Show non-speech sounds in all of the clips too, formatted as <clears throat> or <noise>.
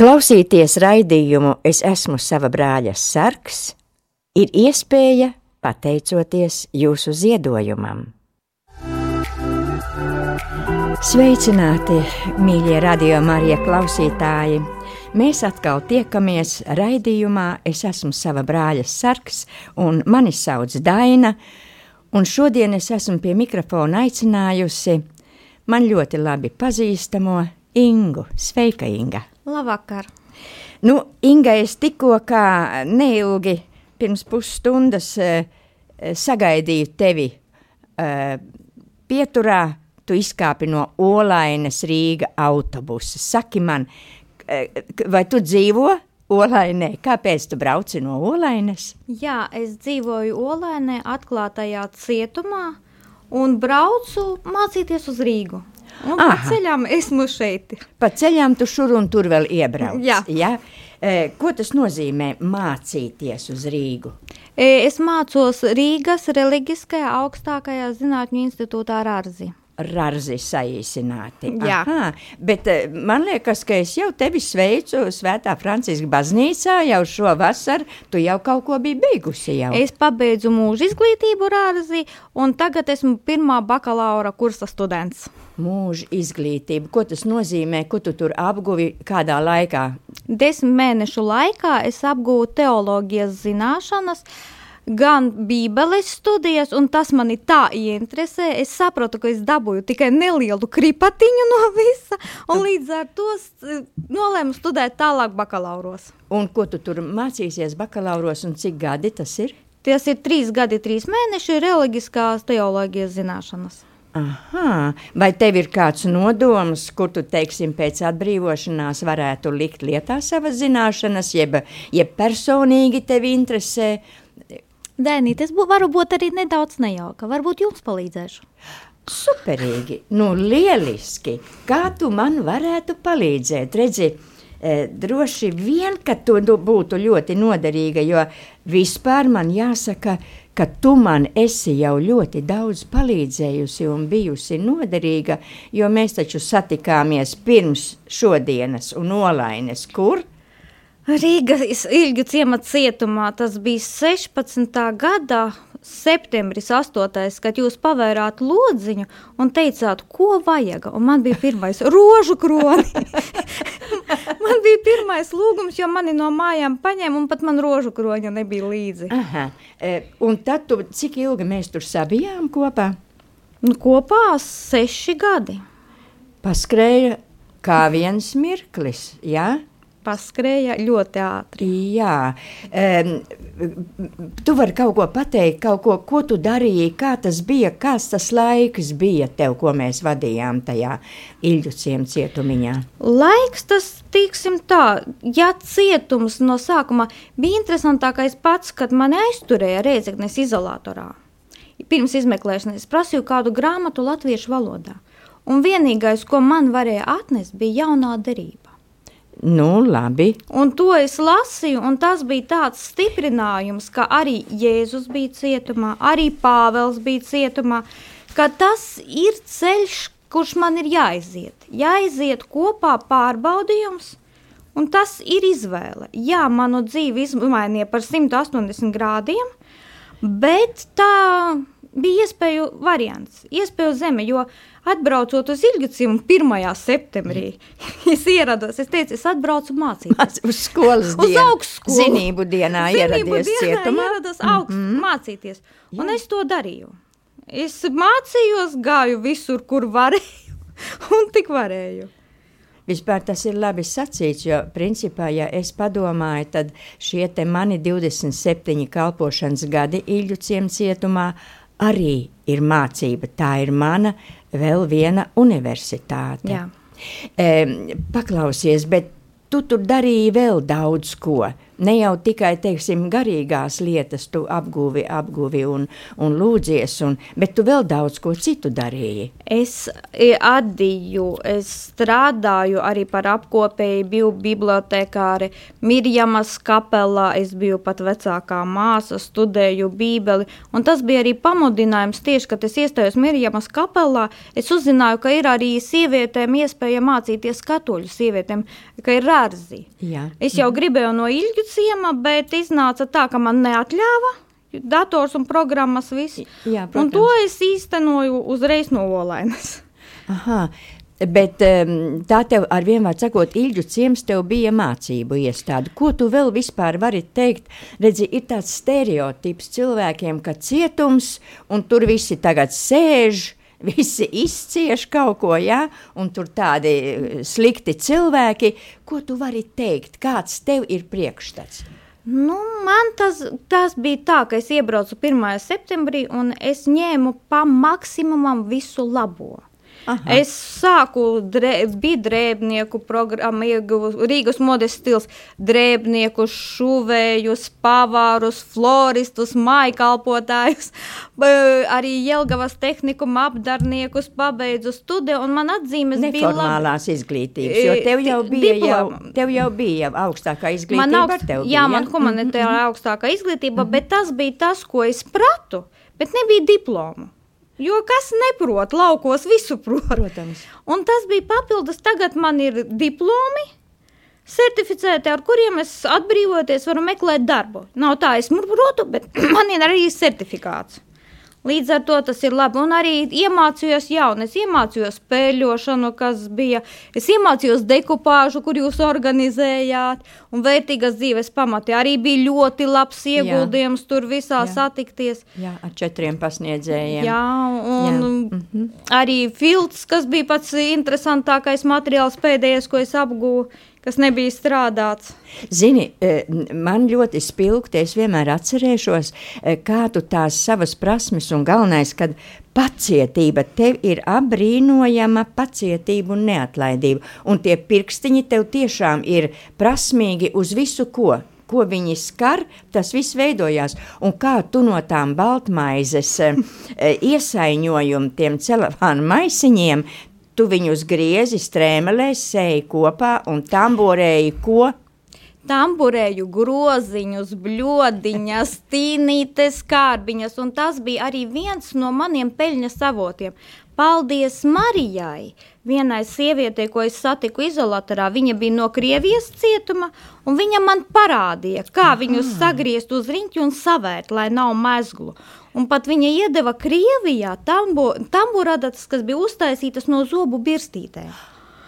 Klausīties raidījumu Es esmu sava brāļa sargs ir iespēja pateicoties jūsu ziedojumam. Sveicināti, mīļie radio Marija klausītāji! Mēs atkal tiekamies raidījumā Es esmu sava brāļa sargs un mani sauc Daina, un šodien es esmu pie mikrofona aicinājusi man ļoti labi pazīstamo Ingu. Sveika, Inga! Labvakar! Nu, Inga, es tikko kā neilgi pirms pusstundas uh, sagaidīju tevi uh, pieturā. Tu izkāpi no Olainas Rīga autobusa. Saki man, uh, vai tu dzīvo Olainē? Kāpēc tu brauci no Olainas? Jā, es dzīvoju Olainē, atklātajā cietumā, un braucu mācīties uz Rīgu. Un pa Aha. ceļām esmu šeit. Pa ceļām tu šur un tur vēl iebrauc. Jā. ja? E, ko tas nozīmē mācīties uz Rīgu? E, Es mācos Rīgas Reliģiskajā augstākajā zinātņu institūtā Rārzi. Rarzi saīsināti. Jā. Aha, bet eh, man liekas, ka es jau tevi sveicu Svētā Franciska baznīcā jau šo vasaru. Tu jau kaut ko biji beigusi jau. Es pabeidzu mūža izglītību Rārzi, un tagad esmu pirmā bakalaura kursa students. Mūža izglītība. Ko tas nozīmē? Ko tu tur apguvi kādā laikā? Desmit mēnešu laikā es apgūstu teoloģijas zināšanas, gan bībeles studijas, un tas mani tā ieinteresē. Es saprotu, ka es dabūju tikai nelielu kripatiņu no visa, un līdz ar to s- nolēmu studēt tālāk bakalauros. Un ko tu tur mācīsies bakalauros un cik gadi tas ir? Tas ir trīs gadi, trīs mēneši reliģiskās teoloģijas zināšanas. Aha, vai tev ir kāds nodoms, kur tu, teiksim, pēc atbrīvošanās varētu likt lietā savas zināšanas, jeb, jeb personīgi tevi interesē? Dēnīt, es bū, varu būt arī nedaudz nejauka. Varbūt jums palīdzēšu. Superīgi, nu lieliski. Kā tu man varētu palīdzēt? Redzi, eh, droši vien, ka tu nu, būtu ļoti noderīga, jo vispār man jāsaka, ka tu man esi jau ļoti daudz palīdzējusi un bijusi noderīga, jo mēs taču satikāmies pirms šodienas un olaines, kur? Rīgas ilgu ciemata cietumā tas bija 16. gada septembris 8. kad jūs pavērāt lodziņu un teicāt, ko vajag. Un man bija pirmais <laughs> rožu kroni. <laughs> man bija pirmais lūgums, jo mani no mājām paņēma un pat man rožu kroņa nebija līdzi. Aha, eh, un tad tu, cik ilgi mēs tur sabijām kopā? Nu, kopā seši gadi. Paskrēja kā viens mirklis, jā? Paskrēja ļoti ātri. Jā, um, tu vari kaut ko pateikt, kaut ko, ko tu darīji, kā tas bija, kāds tas laiks bija tev, ko mēs vadījām tajā Ilģuciem cietumiņā. Laiks tas, tiksim tā, ja cietums no sākuma bija interesantākais pats, kad mani aizturēja Reizeknes izolatorā. Pirms izmeklēšanas prasīju kādu grāmatu latviešu valodā. Un vienīgais, ko man varēja atnest, bija jaunā derība. Nu, labi. Un to es lasīju, un tas bija tāds stiprinājums, ka arī Jēzus bija cietumā, arī Pāvils bija cietumā, ka tas ir ceļš, kurš man ir jāiziet. Jāiziet kopā pārbaudījums, un tas ir izvēle. Jā, manu dzīvi izmainīja par 180 grādiem, bet tā bija iespēju variants, iespēju zeme, jo atbraucot uz Ilgacīmu 1. septembrī, <laughs> es ierados, es teicu, es atbraucu mācīties. Uz skolas Uz dienu, augstskolu. zinību dienā Zinību ieradies dienā cietumā. Ierados augst, mm -hmm. mācīties, un es to darīju. Es mācījos, gāju visur, kur varēju, <laughs> un tik varēju. Vispār tas ir labi sacīts, jo, principā, ja es padomāju, tad šie mani 27 kalpošanas gadi Ilģuciem cietumā arī ir mācība. Tā ir mana vēl viena universitāte. Jā. E, paklausies, bet tu tur darīji vēl daudz ko. Ne jau tikai, teiksim, garīgās lietas tu apguvi, apguvi un, un lūdzies, un, bet tu vēl daudz ko citu darīji. Es e, atdīju, es strādāju arī par apkopēju, biju bibliotekāre Mirjamas kapelā, es biju pat vecākā māsa, studēju bībeli, un tas bija arī pamudinājums tieši, kad es iestājos Mirjamas kapelā, es uzzināju, ka ir arī sievietēm iespēja mācīties katoļu sievietēm, ka ir dārzi. Jā. Es jau gribēju no ilgu ciema, bet iznāca tā, ka man neatļāva dators un programmas viss. Jā, un to protams. es īstenoju uzreiz no olainas. Aha. Bet um, tā tev, ar vienu vārdu sakot, Ilģu ciems tev bija mācību iestāde. Ko tu vēl vispār vari teikt? Redzi, ir tāds stereotips cilvēkiem, ka cietums, un tur visi tagad sēž, visi izcieš kaut ko, jā, un tur tādi eh, slikti cilvēki. Ko tu vari teikt? Kāds tev ir priekšstats? Nu, man tas, tas bija tā, ka es iebraucu 1. septembrī un es ņēmu pa maksimumam visu labo. Aha. Es sāku, drē, bija drēbnieku programma, ieguvu Rīgas modes stils, drēbniekus, šuvējus, pavārus, floristus, maikalpotājus, b- arī Jelgavas tehnikuma apdarniekus pabeidzu studiju, un man atzīmes bija labi. Neformālās izglītības, jo tev jau Di- bija, jau, diploma. tev jau bija jau augstākā izglītība. Man augst, tev jā, bija, man ja? humanitārā augstākā izglītība, bet tas bija tas, ko es pratu, bet nebija diplomu. Jo kas neprot, laukos visu prot. Protams. Un tas bija papildus, tagad man ir diplomi, certificēti, ar kuriem es atbrīvoties varu meklēt darbu. Nav tā, es protu, bet <clears throat> man ir arī certifikāts. Līdz ar to tas ir labi. Un arī iemācījos jaunu. Es iemācījos spēļošanu, kas bija. Es iemācījos dekupāžu, kur jūs organizējāt. Un vērtīgas dzīves pamati arī bija ļoti labs ieguldījums tur visā Jā. satikties. Jā, ar četriem pasniedzējiem. Jā, un Jā. Jā. arī filts, kas bija pats interesantākais materiāls pēdējais, ko es apgūvu, kas nebija strādāts. Zini, eh, man ļoti spilgti, es vienmēr atcerēšos, eh, kā tu tās savas prasmes un galvenais, kad pacietība tev ir apbrīnojama pacietība un neatlaidība. Un tie pirkstiņi tev tiešām ir prasmīgi uz visu ko. Ko viņi skar, tas viss veidojās. Un kā tu no tām baltmaizes eh, iesaiņojumu, tiem celofānu maisiņiem, tu viņus griezi strēmelēs, sēji kopā un tamborēji ko? Tamburēju groziņus, bludiņas, tīnītes, kārbiņas, un tas bija arī viens no maniem peļņas avotiem. Paldies Marijai, vienai sievietei, ko es satiku izolatorā. Viņa bija no Krievijas cietuma, un viņa man parādīja, kā viņus sagriezt uz riņķi un savērt, lai nav mezglu. Un pat viņa iedeva Krievijā tambu, tamburadatas, kas bija uztaisītas no zobu birstītēm.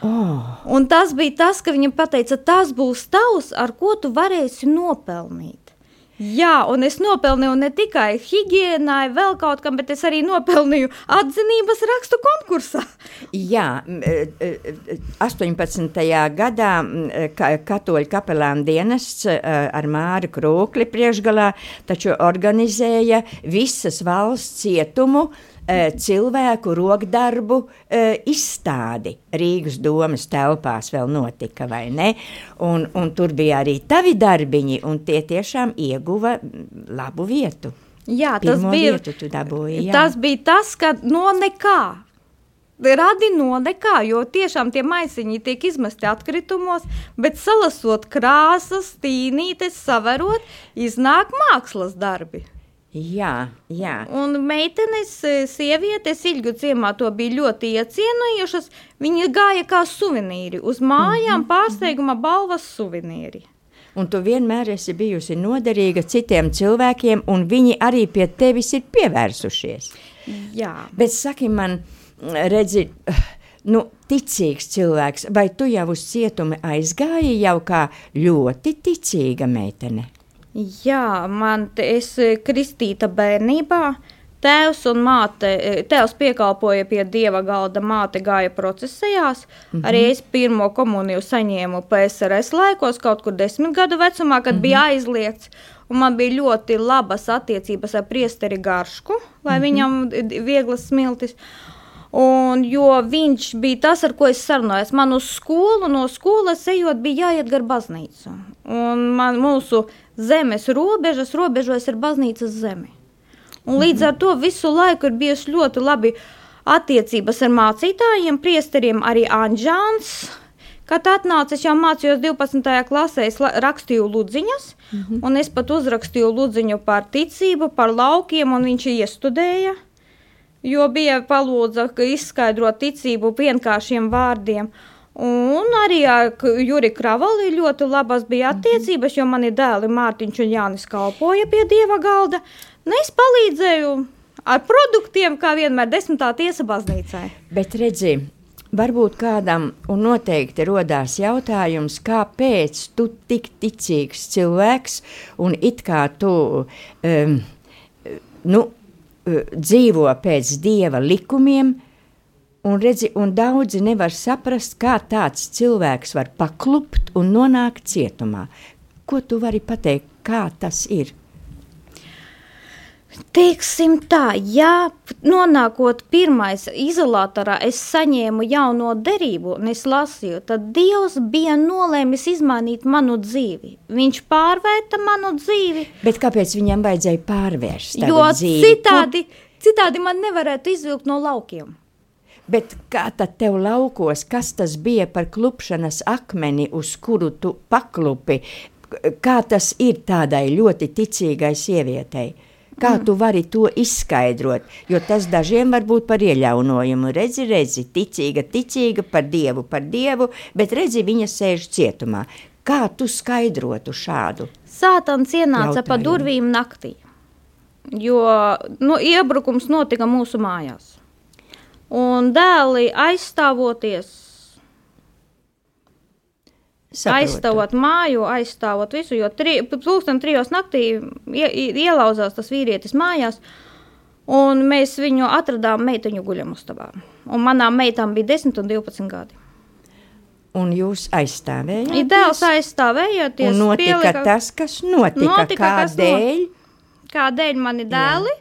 Oh, Un tas bija tas, ka viņa teica, tas būs tavs, ar ko tu varēsi nopelnīt. Jā, un es nopelnīju ne tikai higiēnai, vēl kaut kam, bet es arī nopelnīju atzinības rakstu konkursā. jā, m, e, e, 18. gadā e, ka- katoļu kapelāna dienests ar Māri Krūkli priekšgalā taču organizēja visas valsts cietumu e, cilvēku rokdarbu e, izstādi. Rīgas domas telpās vēl notika, vai ne? Un, un tur bija arī tavi darbiņi, un tie tiešām ieguva m, labu vietu. Jā, tas Pirmo bija, vietu tu dabūji, jā. tas bija tas, ka no nekā. Radi no nekā, jo tiešām tie maisiņi tiek izmesti atkritumos, bet salasot krāsas, tīnītes, saverot, iznāk mākslas darbi. Jā, jā. Un meitenes, e, sievietes ilgu ciemā to bija ļoti iecienījušas. Viņi gāja kā suvenīri uz mājām, pārsteiguma balvas suvenīri. Un tu vienmēr esi bijusi noderīga citiem cilvēkiem, un viņi arī pie tevis ir pievērsušies. Jā, Bet saki man, redzi, nu, ticīgs cilvēks, vai tu jau uz cietumu aizgāji jau kā ļoti ticīga meitene? Jā man te es e, kristīta bērnībā. Tēvs un māte, e, tēvs piekalpoja pie dieva galda, māte gāja procesējās. Mm -hmm. Arī es pirmo komuniju saņēmu PSRS laikos, kaut kur desmit gadu vecumā, kad mm -hmm. bija aizliegts. Un man bija ļoti labas attiecības ar priesteri Garšku, lai mm -hmm. viņam vieglas smiltis. Un, jo viņš bija tas, ar ko es sarunājos. Man uz skolu, no skolas ejot, bija jāiet gar baznīcu. Un man, mūsu zemes robežas robežojas ar baznīcas zemi. Un līdz ar to visu laiku ir bijusi ļoti labi attiecības ar mācītājiem, priesteriem, arī Anģāns. Kad atnāca, es jau mācījos 12. klasē, es rakstīju ludziņas, mm -hmm. un es pat uzrakstīju ludziņu par ticību, par laukiem, un viņš iestudēja. Jo bija palūdza ka izskaidrot ticību vienkāršiem vārdiem. Un arī ar Juri Kravali ļoti labas bija attiecības, jo mani dēli Mārtiņš un Jānis kalpoja pie Dieva galda. Un es palīdzēju ar produktiem, kā vienmēr, desmitā tiesa baznīcai. Bet redzi, varbūt kādam un noteikti rodās jautājums, kāpēc tu tik ticīgs cilvēks un it kā tu um, nu, eh, dzīvo pēc dieva likumiem, un, redzi, un daudzi nevar saprast, kā tāds cilvēks var paklupt un nonākt cietumā. Ko tu vari pateikt, kā tas ir? Teiksim tā, ja nonākot pirmais izolatorā, es saņēmu jauno derību un es lasīju, tad Dievs bija nolēmis izmainīt manu dzīvi. Viņš pārvērta manu dzīvi, Bet kāpēc viņam vajadzēja pārvērst jo dzīvi? citādi, citādi man nevarētu izvilkt no laukiem. Bet kā tad tev laukos, kas tas bija par klupšanas akmeni, uz kuru tu paklupi? Kā tas ir tādai ļoti ticīgai sievietei? Kā tu vari to izskaidrot? Jo tas dažiem var būt par ieļaunojumu. Redzi, redzi, ticīga, ticīga par dievu, par dievu, bet redzi, viņa sēž cietumā. Kā tu skaidrotu šādu? Sātans ienāca pa Jautājumu. durvīm naktī, jo nu, iebrukums notika mūsu mājās. Un dēli aizstāvoties, Saprotu. aizstāvot māju, aizstāvot visu, jo tri, pulksten trijos naktī ie, ie- ielauzās tas vīrietis mājās, un mēs viņu atradām meiteņu guļamustabā. Un manām meitām bija 10 un 12 gadi. Un jūs aizstāvējāt? Ja dēls aizstāvējoties, Un notika pielika- tas, kas notika. Notika, kas Kādēļ? Kādēļ mani dēli?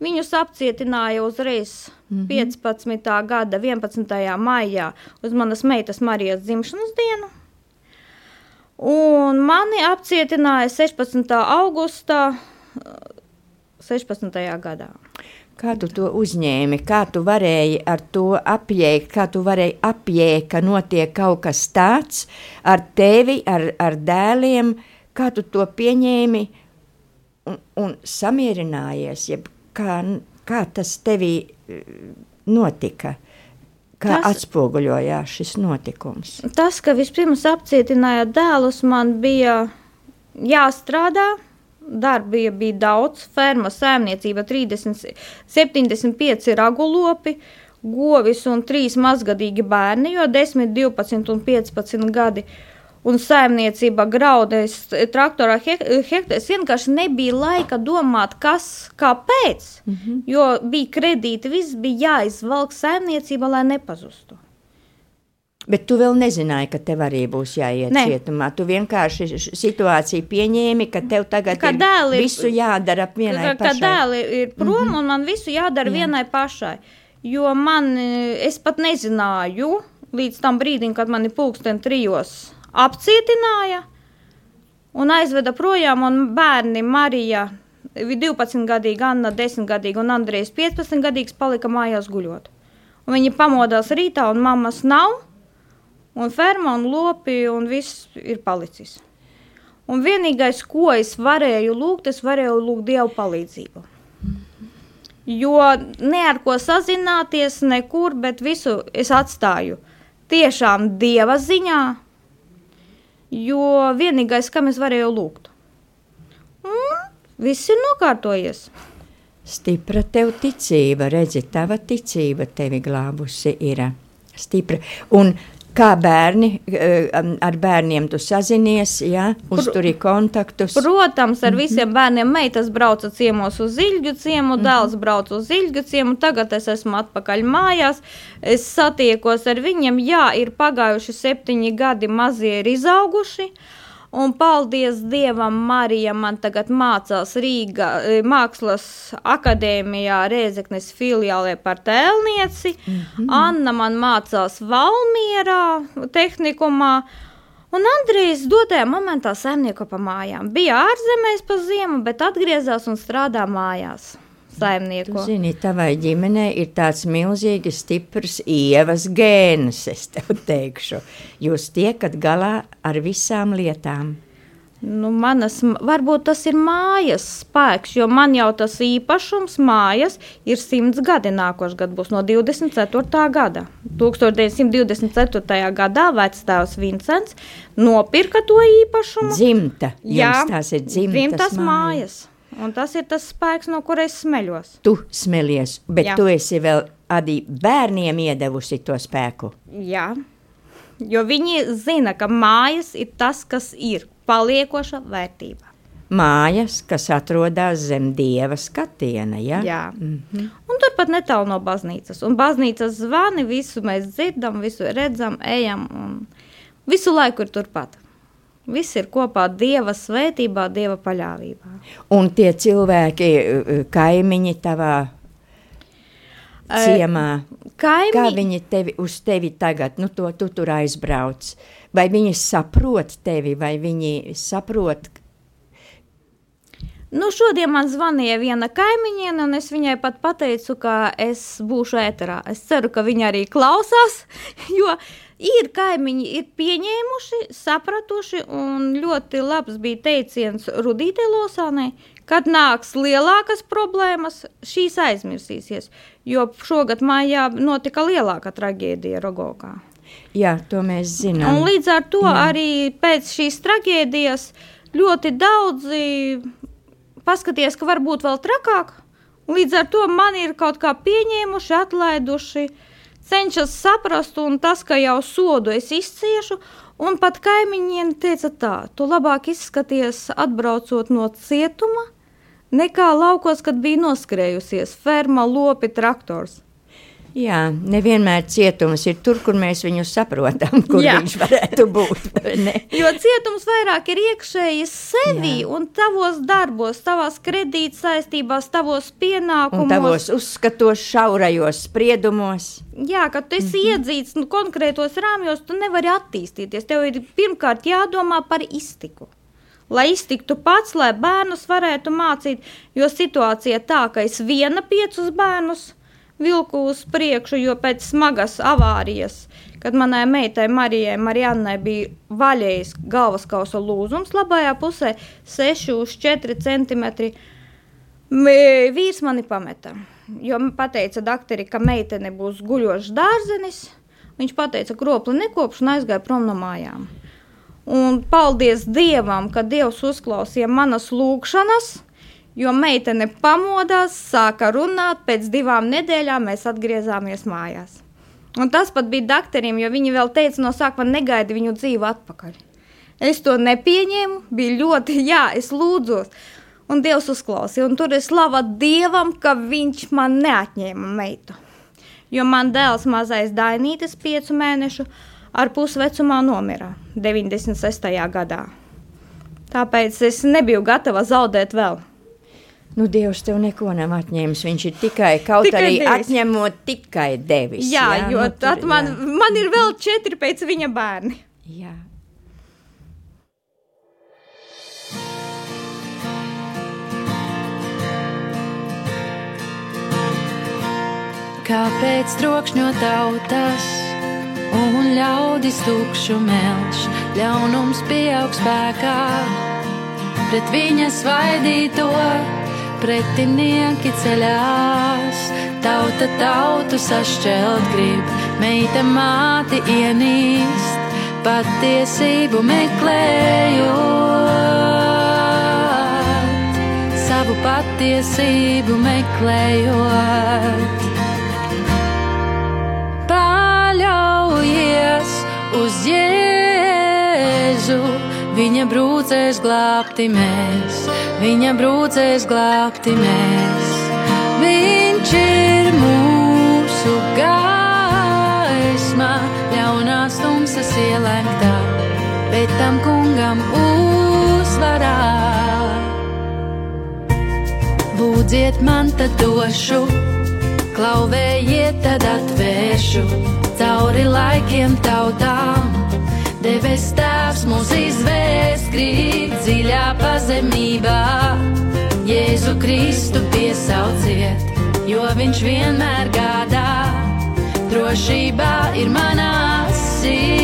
Viņus apcietināja uzreiz Mhm. 15. gada 11. maijā uz manas meitas Marijas dzimšanas dienu. Un mani apcietināja 16. augustā eh, 16. gadā. Kā tu to uzņēmi, kā tu varēji ar to apjēgt, kā tu varēji apjēgt, ka notiek kaut kas tāds ar tevi, ar, ar dēliem, kā tu to pieņēmi un, un samierinājies, jeb kā, kā tas tevī eh, notika, kā Tas- atspoguļojās šis notikums. Tas, ka vispirms apcietināja dēlus, man bija jāstrādā. Darba bija daudz, ferma saimniecība 30, 75 ragulopi, govis un 3 mazgadīgi bērni, jo 10, 12 un 15 gadi. Un saimniecība graudēs traktorā hektārus. Vienkārši nebija laika domāt, kas, kāpēc. Mm -hmm. Jo bija kredīti, viss bija jāizvelk saimniecība, lai nepazustu. Bet tu vēl nezināji, ka tev arī būs jāiet Nē. cietumā. Tu vienkārši situāciju pieņēmi, ka tev tagad Ka ir ir- visu jādara vienai ka, ka pašai. dēli ir prom, mm -hmm. un man visu jādara Jā. vienai pašai. Jo man, eh, es pat nezināju, līdz tam brīdim, kad mani pulksten trijos apcietināja un aizveda projām, un bērni Marija, 12-gadīga, Anna 10-gadīga un Andrejs 15-gadīgs palika mājās guļot. Un viņi pamodās rītā, un mammas nav, un ferma un lopi, un viss ir palicis. Un vienīgais, ko es varēju lūgt, es varēju lūgt Dievu palīdzību. Jo ne ar ko sazināties, nekur, bet visu es atstāju tiešām Dieva ziņā, jo vienīgais, kam es varēju lūgt. Un viss ir nokārtojies. Stipra tev ticība, redzi, tava ticība tevi glābusi ir stipra. Un kā bērni, eh, ar bērniem tu sazinies, ja, uzturi kontaktus. Protams, ar visiem bērniem. Meitas brauca ciemos uz Ilģu ciemu, dēls brauca uz Ilģu ciemu, tagad es esmu atpakaļ mājās, es satiekos ar viņiem, jā, ir pagājuši septiņi gadi, mazie ir izauguši, un paldies Dievam, Marija man tagad mācās Rīga eh, Mākslas akadēmijā Rēzeknes filiālē par tēlnieci, Anna man mācās Valmierā tehnikumā, Un Andrejs dotajā momentā saimnieko pa mājām. Bija ārzemēs pa ziemu, bet atgriezās un strādā mājās. Tu Saimnieko. zini, tavai ģimenei ir tāds milzīgi stiprs ievas gēns, es tev teikšu. Jūs tiekat galā ar visām lietām. Nu, manas, varbūt tas ir mājas spēks, jo man jau tas īpašums mājas ir simts gadi. Nākošais gads būs no 24. gada. 1924. gadā vectēvs Vincents nopirka to īpašumu. Dzimta, Jā, tās ir dzimtas, dzimtas mājas. Un tas ir tas spēks, no kuras es smeļos. Tu smelies, bet Jā. Tu esi vēl arī bērniem iedevusi to spēku. Jā, jo viņi zina, ka mājas ir tas, kas ir paliekoša vērtība. Mājas, kas atrodas zem dieva skatiena. Ja? Jā. Un turpat netālu no baznīcas. Un baznīcas zvani, visu mēs dzirdam, visu redzam, ejam. un Visu laiku ir turpat. Viss ir kopā Dieva svētībā, Dieva paļāvībā. Un tie cilvēki, uh, kaimiņi tavā Eh, ciemā, kā Kaimi, viņi tevi, uz tevi tagad, nu, to tu tur aizbrauc? Vai viņi saprot tevi, vai viņi saprot, nu šodien man zvanīja viena kaimiņiene, un es viņai pat pateicu, ka es būšu ēterā. Es ceru, ka viņa arī klausās, <laughs> jo ir kaimiņi, ir pieņēmuši, sapratuši, un ļoti labs bija teiciens Rudītē Losānai, kad nāks lielākas problēmas, šīs aizmirsīsies, jo šogad mājā notika lielāka traģēdija Rogokā. jā, to mēs zinām. Un līdz ar to Jā. arī pēc šīs traģēdijas ļoti daudzi paskaties, ka var būt vēl trakāk. Līdz ar to man ir kaut kā pieņēmuši, atlaiduši, cenšas saprast, un tas, ka jau sodu es izciešu, un pat kaimiņiem teica tā, tu labāk izskaties atbraucot no cietuma, nekā laukos, kad bija noskrējusies ferma, lopi, traktors. Jā, nevienmēr cietums ir tur, kur mēs viņu saprotam, <laughs> kur Jā. Viņš varētu būt. Jo cietums vairāk ir iekšēji sevi Jā. un tavos darbos, tavās kredīt saistībās, tavos pienākumos. Un tavos uzskatos, šaurajos spriedumos. Jā, kad tu esi mm -hmm. iedzīts nu, konkrētos rāmjos, tu nevari attīstīties. Tev ir pirmkārt jādomā par iztiku. Lai iztiktu pats, lai bērnus varētu mācīt, jo situācija tā, ka es viena piecus bērnus vilku uz priekšu, jo pēc smagas avārijas, kad manai meitai Marijai Marijannai bija vaļējis galvas kausa lūzums labajā pusē, 6 uz 4 centimetri, M- Vīrs mani pameta. Jo teica, doktori, ka meitene būs guļošs dārzenis. Viņš teica, ka kropli nekopš un aizgāja prom no mājām. Un paldies Dievam, ka Dievs uzklausīja manas lūgšanas, jo meitene pamodās, sāka runāt. Pēc divām nedēļām mēs atgriezāmies mājās. Un tas pat bija doktoriem, jo viņi vēl teica, no sākuma negaidi viņu dzīvi atpakaļ. Es to nepieņēmu, bija ļoti, <laughs> jā, es lūdzos. Un Dievs uzklausīja, un tur ir slava Dievam, ka Viņš man neatņēma meitu. Jo man dēls mazais Dainītis, piecu mēnešu, ar pusvecumā nomira 96. gadā. Tāpēc es nebiju gatava zaudēt vēl. Nu, Dievs tev neko nav atņēmis. Viņš ir tikai kaut Tikai arī devis. atņemot, tikai devis. Jā, jā jo nu, tur- tad man, jā. man ir vēl četri pēc viņa bērni. Jā. Kāpēc trokšņo tautas un ļaudis tukšu melš, ļaunums pieaug spēkā, pret viņa svaidīto pretinieki ceļās, tauta tautu sašķelt grib, meita māti ienīst, patiesību meklējot, savu patiesību meklējot. Paļaujies uz Jēzu, viņa brūcēs glābti mēs, viņa brūcēs glābti mēs. Viņš ir mūsu gaisma, ļaunās tumsas ielēktā, bet tam kungam uzvarā. Lūdziet man, tad došu, klauvējiet, tad atvēršu cauri laikiem tautām. Debes tēvs mūs izvēst, krīt dziļā pazemībā. Jēzu Kristu piesauciet, jo viņš vienmēr gādā. Drošībā ir manā sirds,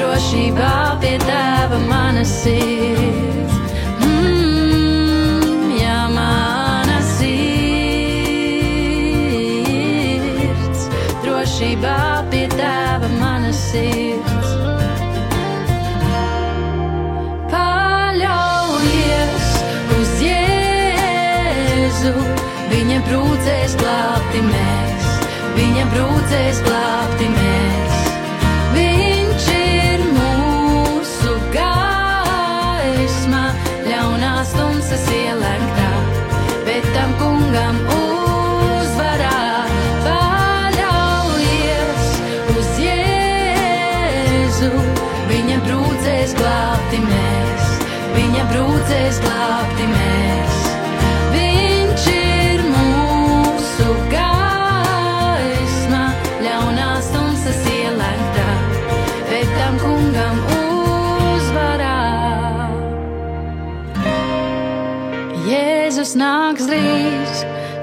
drošībā pie tava mana sirds. Mm, ja mana sirds, drošībā brūcēs glābti mēs, viņa brūcēs glābti mēs. Viņš ir mūsu gaisma, ļaunās tumsas ielēktā, bet tam kungam uzvarā. Paļaujies uz Jēzu, viņa brūcēs glābti mēs, viņa brūcēs glābti mēs.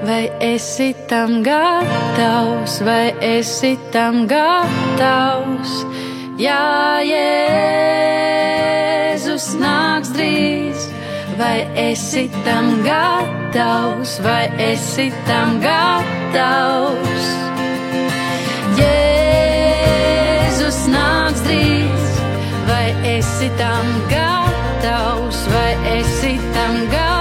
Vai esi tam gatavs, vai esi tam gatavs? Jā, Jēzus nāks drīz, vai esi tam gatavs, vai esi tam gatavs? Jēzus nāks drīz, vai esi tam gatavs, vai esi tam gatavs?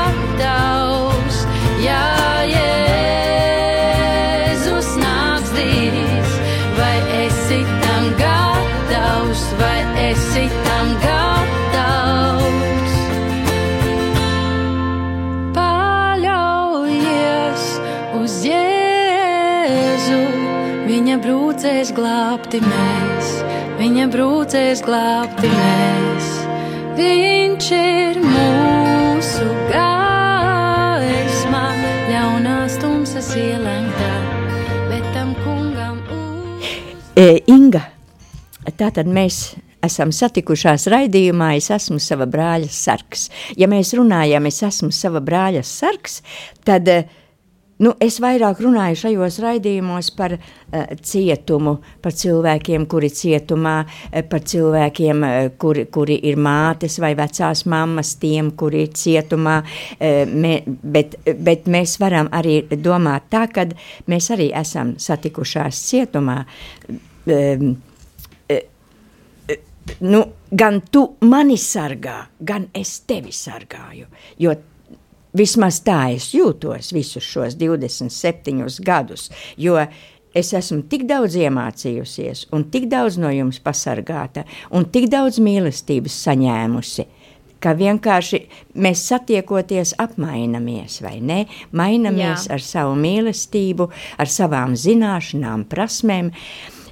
Glābti mēs, viņa brūcēs glābti mēs. Viņš ir mūsu gaisma, ļaunās tumsas ielēktā, bet tam kungam uz. E, Inga, tātad mēs esam satikušās raidījumā, es esmu sava brāļa sargs. Ja mēs runājam, es esmu sava brāļa sargs, tad e, nu, es vairāk runāju šajos raidījumos par uh, cietumu, par cilvēkiem, kuri cietumā, uh, par cilvēkiem, uh, kuri, kuri ir mātes vai vecās mammas, tiem, kuri ir cietumā, uh, me, bet, bet mēs varam arī domāt tā, ka mēs arī esam satikušās cietumā. Um, nu, gan tu mani sargā, gan es tevi sargāju. Jo vismaz tā es jūtos visus šos 27 gadus. Jo es esmu tik daudz iemācījusies, un tik daudz no jums pasargāta, un tik daudz mīlestības saņēmusi. Ka vienkārši mēs satiekoties, apmainamies, vai ne? Mainamies Jā. ar savu mīlestību, ar savām zināšanām, prasmēm.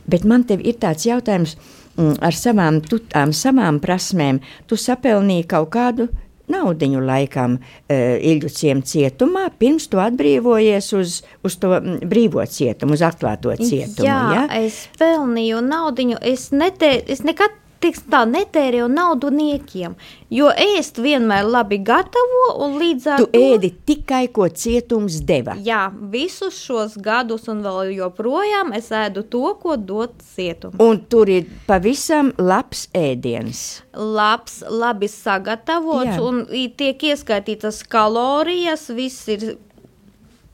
Bet man te ir tāds jautājums, mm, ar savām, tu, savām prasmēm, tu sapelnīji kaut kādu naudiņu laikam uh, Ilģuciem cietumā, pirms tu atbrīvojies uz, uz to mm, brīvo cietumu, uz atklāto cietumu. Jā, ja? es pelnīju naudu. Es, netē, es nekad teiksim, tā netērēju naudu niekiem, jo ēst vienmēr labi gatavo un līdz ar Tu to. ēdi tikai, ko cietums deva. Jā, visus šos gadus un vēl joprojām es ēdu to, ko dod cietums. Un tur ir pavisam labs ēdiens. labs, labi sagatavots Jā. un tiek ieskaitītas kalorijas. Viss ir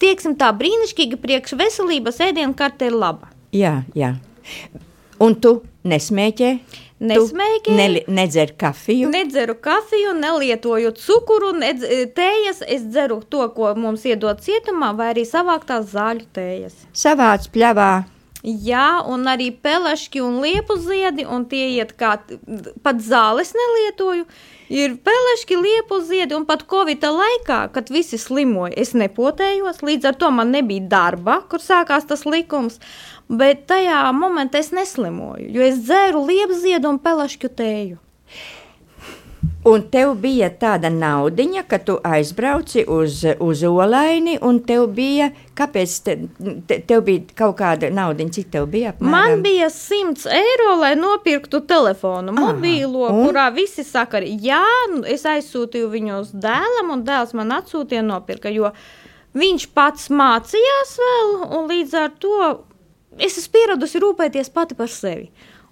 tieksim, tā brīnišķīgi priekš veselības ēdienkarte ir laba. Jā, jā. Un tu nesmēķē? Nesmēķēju. Tu neli- nedzer kafiju? Nedzeru kafiju, nelietoju cukuru, nedz, tējas. Es dzeru to, ko mums iedod cietumā, vai arī savāktās zāļu tējas. Savāc pļavā. Jā, un arī pelešķi un liepu ziedi, un tie iet kā pat zāles nelietoju. Ir pelešķi, liepu ziedi, un pat Covid laikā, kad visi slimoja, es nepotējos, līdz ar to man nebija darba, kur sākās tas likums, bet tajā momentā es neslimoju, jo es dzēru liepu ziedu un pelešķu tēju. Un tev bija tāda naudiņa, ka tu aizbrauci uz, uz olaini, un tev bija, kāpēc te, te, tev bija kaut kāda naudiņa, cik tev bija apmēram? Man bija 100 eiro, lai nopirktu telefonu Aha, mobīlo, un? kurā visi saka, jā, nu, es aizsūtīju viņu uz dēlam, un dēls man atsūtīja nopirka, jo viņš pats mācījās vēl, un līdz ar to es esmu pieradusi rūpēties pati par sevi.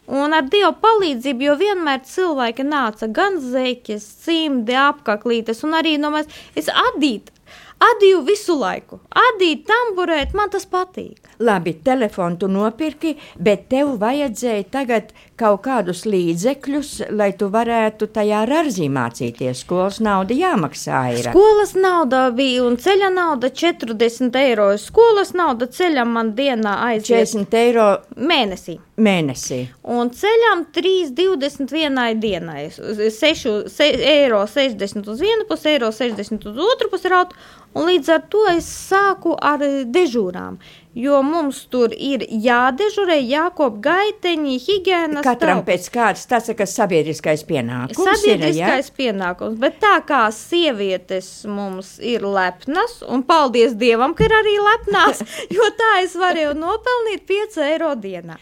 Un ar Dieva palīdzību, jo vienmēr cilvēki nāca gan zeķes, cimdi, apaklītes, un arī no mēs, es adītu, adīju visu laiku, adīju tamburēt, man tas patīk. Labi, telefonu tu nopirki, bet tev vajadzēja tagad kaut kādus līdzekļus, lai tu varētu tajā rarzī mācīties. Skolas nauda jāmaksā. Ir. Skolas nauda bija un ceļa nauda 40 eiro. Skolas nauda ceļam man dienā aiziet 40 eiro mēnesī. mēnesī. Un ceļam 3,21 dienai. 6 se, eiro 60 uz vienu pusi, eiro 60 uz otru pusi rautu. Un līdz ar to es sāku ar eh, dežūrām. Jo mums tur ir jādežurē, jākop gaiteņi, higiēnas Katram telpas. pēc kārtas tas ir sabiedriskais pienākums. Sabiedriskais pienākums, bet tā kā sievietes mums ir lepnas, un paldies Dievam, ka ir arī lepnās, <laughs> jo tā es varēju nopelnīt 5 eiro dienā.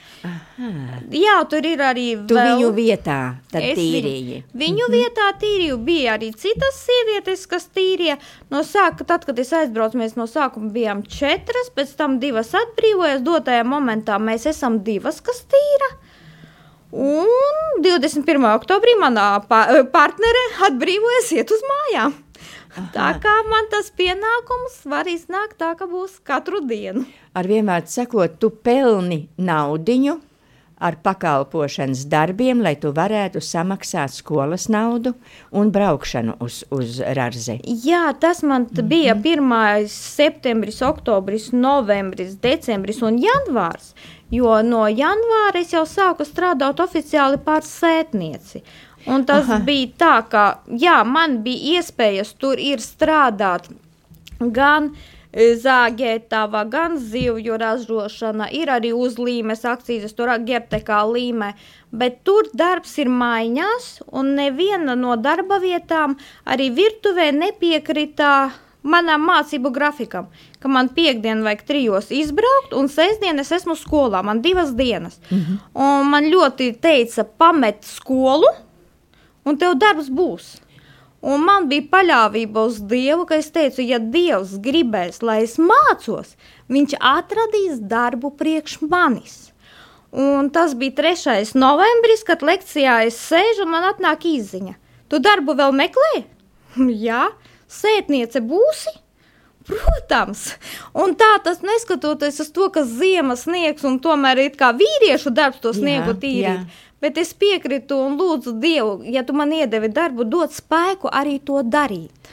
Jā, tur ir arī Tu vēl- viņu vietā tad Es tīrīji. Viņu, viņu vietā tīrīju. Bija arī citas sievietes, kas tīrīja. No sāka, tad, kad es aizbraucu, mēs no sākuma bijām četras, pēc tam divas atbrīvojās. Dotajā momentā mēs esam divas, kas tīra. Un 21. oktobrī manā pa partnere atbrīvojas iet uz mājām. Tā kā man tas pienākums var iznākt tā, ka būs katru dienu. Ar vienmēr sakot, tu pelni naudiņu ar pakalpošanas darbiem, lai tu varētu samaksāt skolas naudu un braukšanu uz, uz Rarzi. Jā, tas man bija 1. septembris, oktobris, novembris, decembris un janvārs. Jo no janvāra es jau sāku strādāt oficiāli par sētnieci. Un tas Aha. Bija tā, ka jā, man bija iespējas tur ir strādāt gan e, zāģētava, gan zivju ražošana, ir arī uzlīmes akcijas, tur ģertekā līmē, bet tur darbs ir maiņās, un neviena no darba vietām arī virtuvē nepiekrita manam mācību grafikam, ka man piekdien vajag trijos izbraukt, un sestdien es esmu skolā, man divas dienas. Mm -hmm. Un man ļoti teica, pamet skolu, un tev darbs būs. Un man bija paļāvība uz Dievu, ka es teicu, ja Dievs gribēs, lai es mācos, Viņš atradīs darbu priekš manis. Un tas bija 3. novembris, kad lekcijā es sēžu un man atnāk īziņa. Tu darbu vēl meklē? <laughs> Jā, sētniece būsi. Protams, un tā tas neskatoties uz to, ka ziemas sniegs un tomēr ir kā vīriešu darbs to sniegu tīrīt. jā. Bet es piekrītu un lūdzu Dievu, ja tu man iedevi darbu, dod spēku arī to darīt.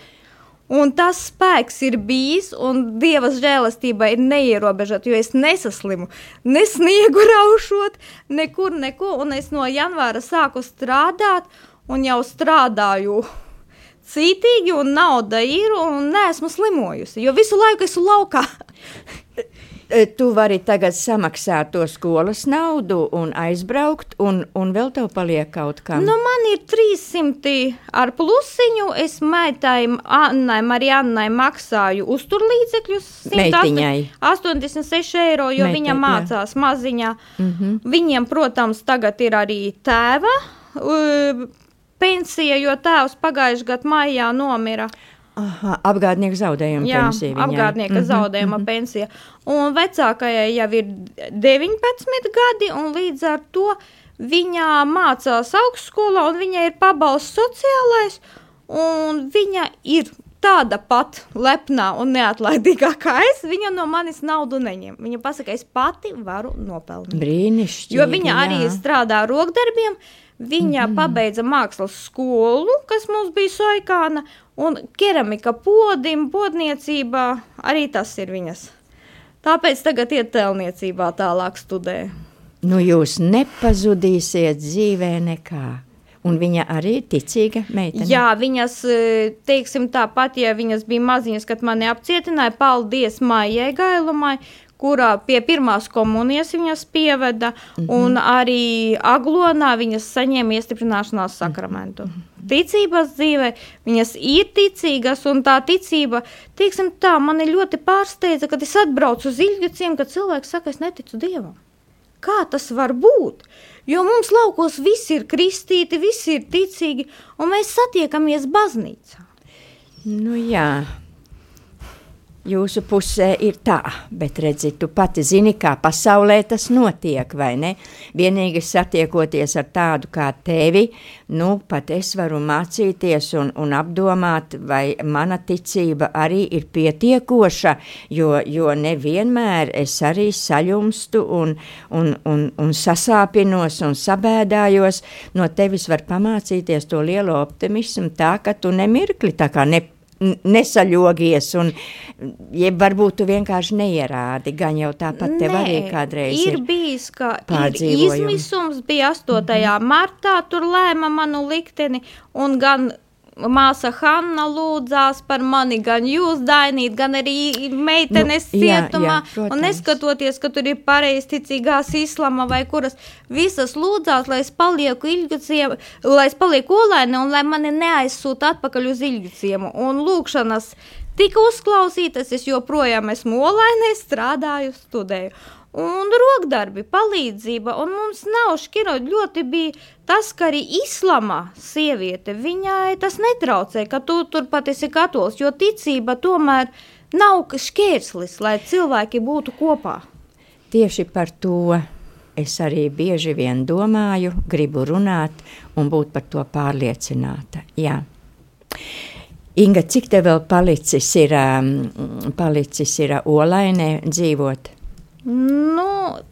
Un tas spēks ir bijis, un Dieva žēlastība ir neierobežota, jo es nesaslimu, ne sniegu <laughs> raušot, nekur, neko. Un es no janvāra sāku strādāt, un jau strādāju cītīgi, un nauda ir, un neesmu slimojusi, jo visu laiku esmu laukā. <laughs> E, Tu vari tagad samaksāt to skolas naudu un aizbraukt, un, un vēl tev paliek kaut kam. Nu, man ir 300 ar plusiņu. Es meitai Annai, Marijannai maksāju uzturlīdzekļus. 108 Meitiņai. 86 eiro, jo Meitai, viņa jā. mācās maziņā. Mm. -hmm. Viņiem, protams, tagad ir arī tēva pensija, jo tēvs pagājušajā gadā maijā nomira. Aha, apgādnieku zaudējumu Jā, pensiju. viņai. apgādnieka Mhm, zaudējuma mhm. pensija. Un vecākajai jau ir 19 gadi, un līdz ar to viņa mācās augstskolā, un viņai ir pabalsts sociālais, un viņa ir tāda pat lepnā un neatlaidīgā kā es. Viņa no manis naudu neņem. Viņa pasaka, es pati varu nopelnīt. Brīnišķīgi. Jo viņa arī jā. strādā ar rokdarbiem. Viņa mm -hmm. pabeidza mākslas skolu, kas mums bija Soikāna, un keramika podim, podniecība arī tas ir viņas. Tāpēc tagad iet tēlniecībā tālāk studē. Nu, jūs nepazudīsiet dzīvē nekā. Un viņa arī ir ticīga meitene. Jā, viņas, e, teiksim, tāpat, ja viņas bija maziņas, kad mani apcietināja, paldies Maijai Gailumai, kurā pie pirmās komunijas viņas pieveda, mm -hmm. un arī Aglonā viņas saņēma iestiprināšanās sakramentu. Mm -hmm. Ticības dzīvē viņas ir ticīgas, un tā ticība, teiksim tā, mani ļoti pārsteidza, kad es atbraucu uz Ilģiciem, kad cilvēks saka, es neticu Dievam. Kā tas var būt? Jo mums laukos visi ir kristīti, visi ir ticīgi, un mēs satiekamies baznīcā. Nu, jā. Jūsu pusē ir tā, bet redzi, tu pati zini, kā pasaulē tas notiek, vai ne? Vienīgi satiekoties ar tādu kā tevi, nu, pat es varu mācīties un, un apdomāt, vai mana ticība arī ir pietiekoša, jo, jo nevienmēr es arī saļumstu un, un, un, un sasāpinos un sabēdājos. No tevis var pamācīties to lielo optimismu tā, ka tu nemirkli tā kā ne nesaļogies, un jeb varbūt tu vienkārši neierādi, gan jau tāpat tev Nē, arī kādreiz ir. ir. bijis, ka ir izmisums, bija 8. martā, tur lēma manu likteni, un gan māsa Hanna lūdzās par mani, gan jūs, Dainīt, gan arī meitenes Nu, jā, cietumā, jā, protams. un neskatoties, ka tur ir pareizticīgās islama vai kuras visas lūdzās, lai es palieku ilgaciem, lai es palieku olaini un lai mani neaizsūta atpakaļ uz ilgaciem, un lūkšanas tika uzklausītas, es joprojām esmu olaini, strādāju, studēju. Un rokdarbi, palīdzība, un mums nav šķirot ļoti bija tas, ka arī islama sieviete, viņai tas netraucē, ka tu turpat esi katols, jo ticība tomēr nav šķērslis, lai cilvēki būtu kopā. Tieši par to es arī bieži vien domāju, gribu runāt un būt par to pārliecināta. Jā. Inga, cik tev vēl palicis ir, um, palicis ir olainē dzīvot? Nu,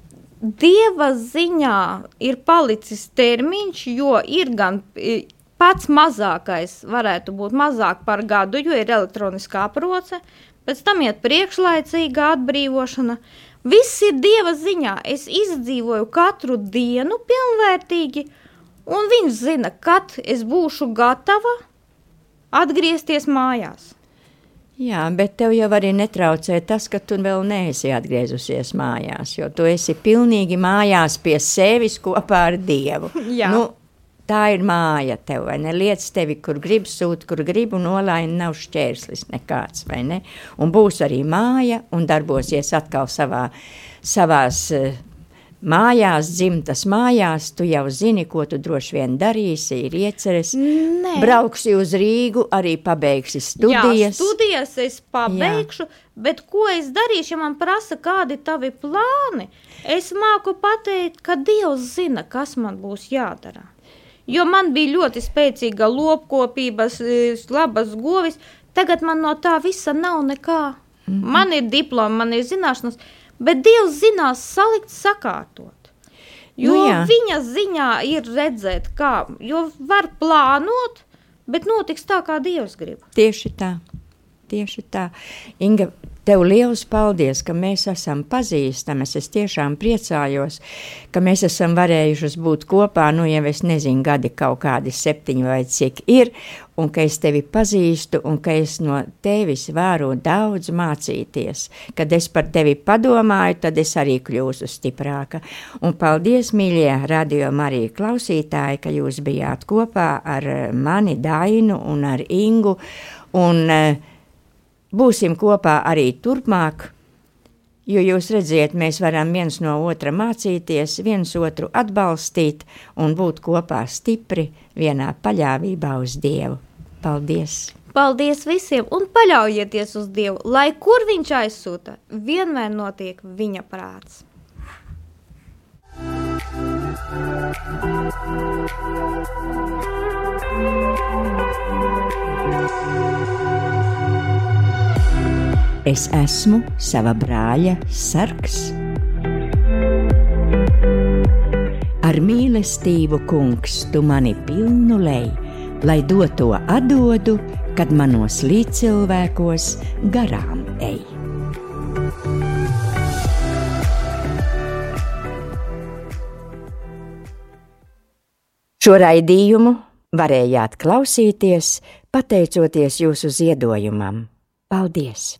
Dieva ziņā ir palicis termiņš, jo ir gan pats mazākais, varētu būt mazāk par gadu, jo ir elektroniskā aproce, pēc tam iet priekšlaicīga atbrīvošana. Viss ir Dieva ziņā. Es izdzīvoju katru dienu pilnvērtīgi, un viņš zina, kad es būšu gatava atgriezties mājās. Jā, bet tev jau arī netraucē tas, ka tu vēl neesi atgriezusies mājās, jo tu esi pilnīgi mājās pie sevis kopā ar Dievu. <laughs> Jā. Nu, tā ir māja tev, vai ne? Lietas tevi, kur grib sūt, kur grib, un olaini nav šķērslis nekāds, vai ne? Un būs arī māja, un darbosies atkal savā, savās uh, mājās, dzimtas mājās, tu jau zini, ko tu droši vien darīsi, ir ieceres. Nē. Brauksi uz Rīgu, arī pabeigsi studijas. Jā, studijas es pabeigšu, Jā. bet ko es darīšu, ja man prasa, kādi tavi plāni? Es māku pateikt, ka Dievs zina, kas man būs jādara. Jo man bija ļoti spēcīga lopkopības, eh, labas govis, tagad man no tā visa nav nekā. Mm -hmm. Man ir diploma, man ir zināšanas, bet Dievs zinās salikt, sakārtot. Jo Nu nu, jā. viņa ziņā ir redzēt, kā, jo var plānot, bet notiks tā, kā Dievs grib. Tieši tā. Tieši tā. Inga, tev liels paldies, ka mēs esam pazīstamas. Es tiešām priecājos, ka mēs esam varējušas būt kopā, nu jau es nezinu, gadi kaut kādi septiņi vai cik ir, un ka es tevi pazīstu, un ka es no tevis varu daudz mācīties. Kad es par tevi padomāju, tad es arī kļūstu stiprāka. Un paldies, mīļie radio Marija klausītāji, ka jūs bijāt kopā ar mani, Dainu un ar Ingu. Un, uh, Būsim kopā arī turpmāk, jo jūs redziet, mēs varam viens no otra mācīties, viens otru atbalstīt un būt kopā stipri vienā paļāvībā uz Dievu. Paldies! Paldies visiem un paļaujieties uz Dievu, lai kur viņš aizsūta, vienmēr notiek viņa prāts. Es esmu sava brāļa sargs. Ar mīlestību, kungs, tu mani pilnu lej, lai doto atdodu, kad manos līdzcilvēkos garām ej. Šo raidījumu varējāt klausīties pateicoties jūsu ziedojumam. Paldies!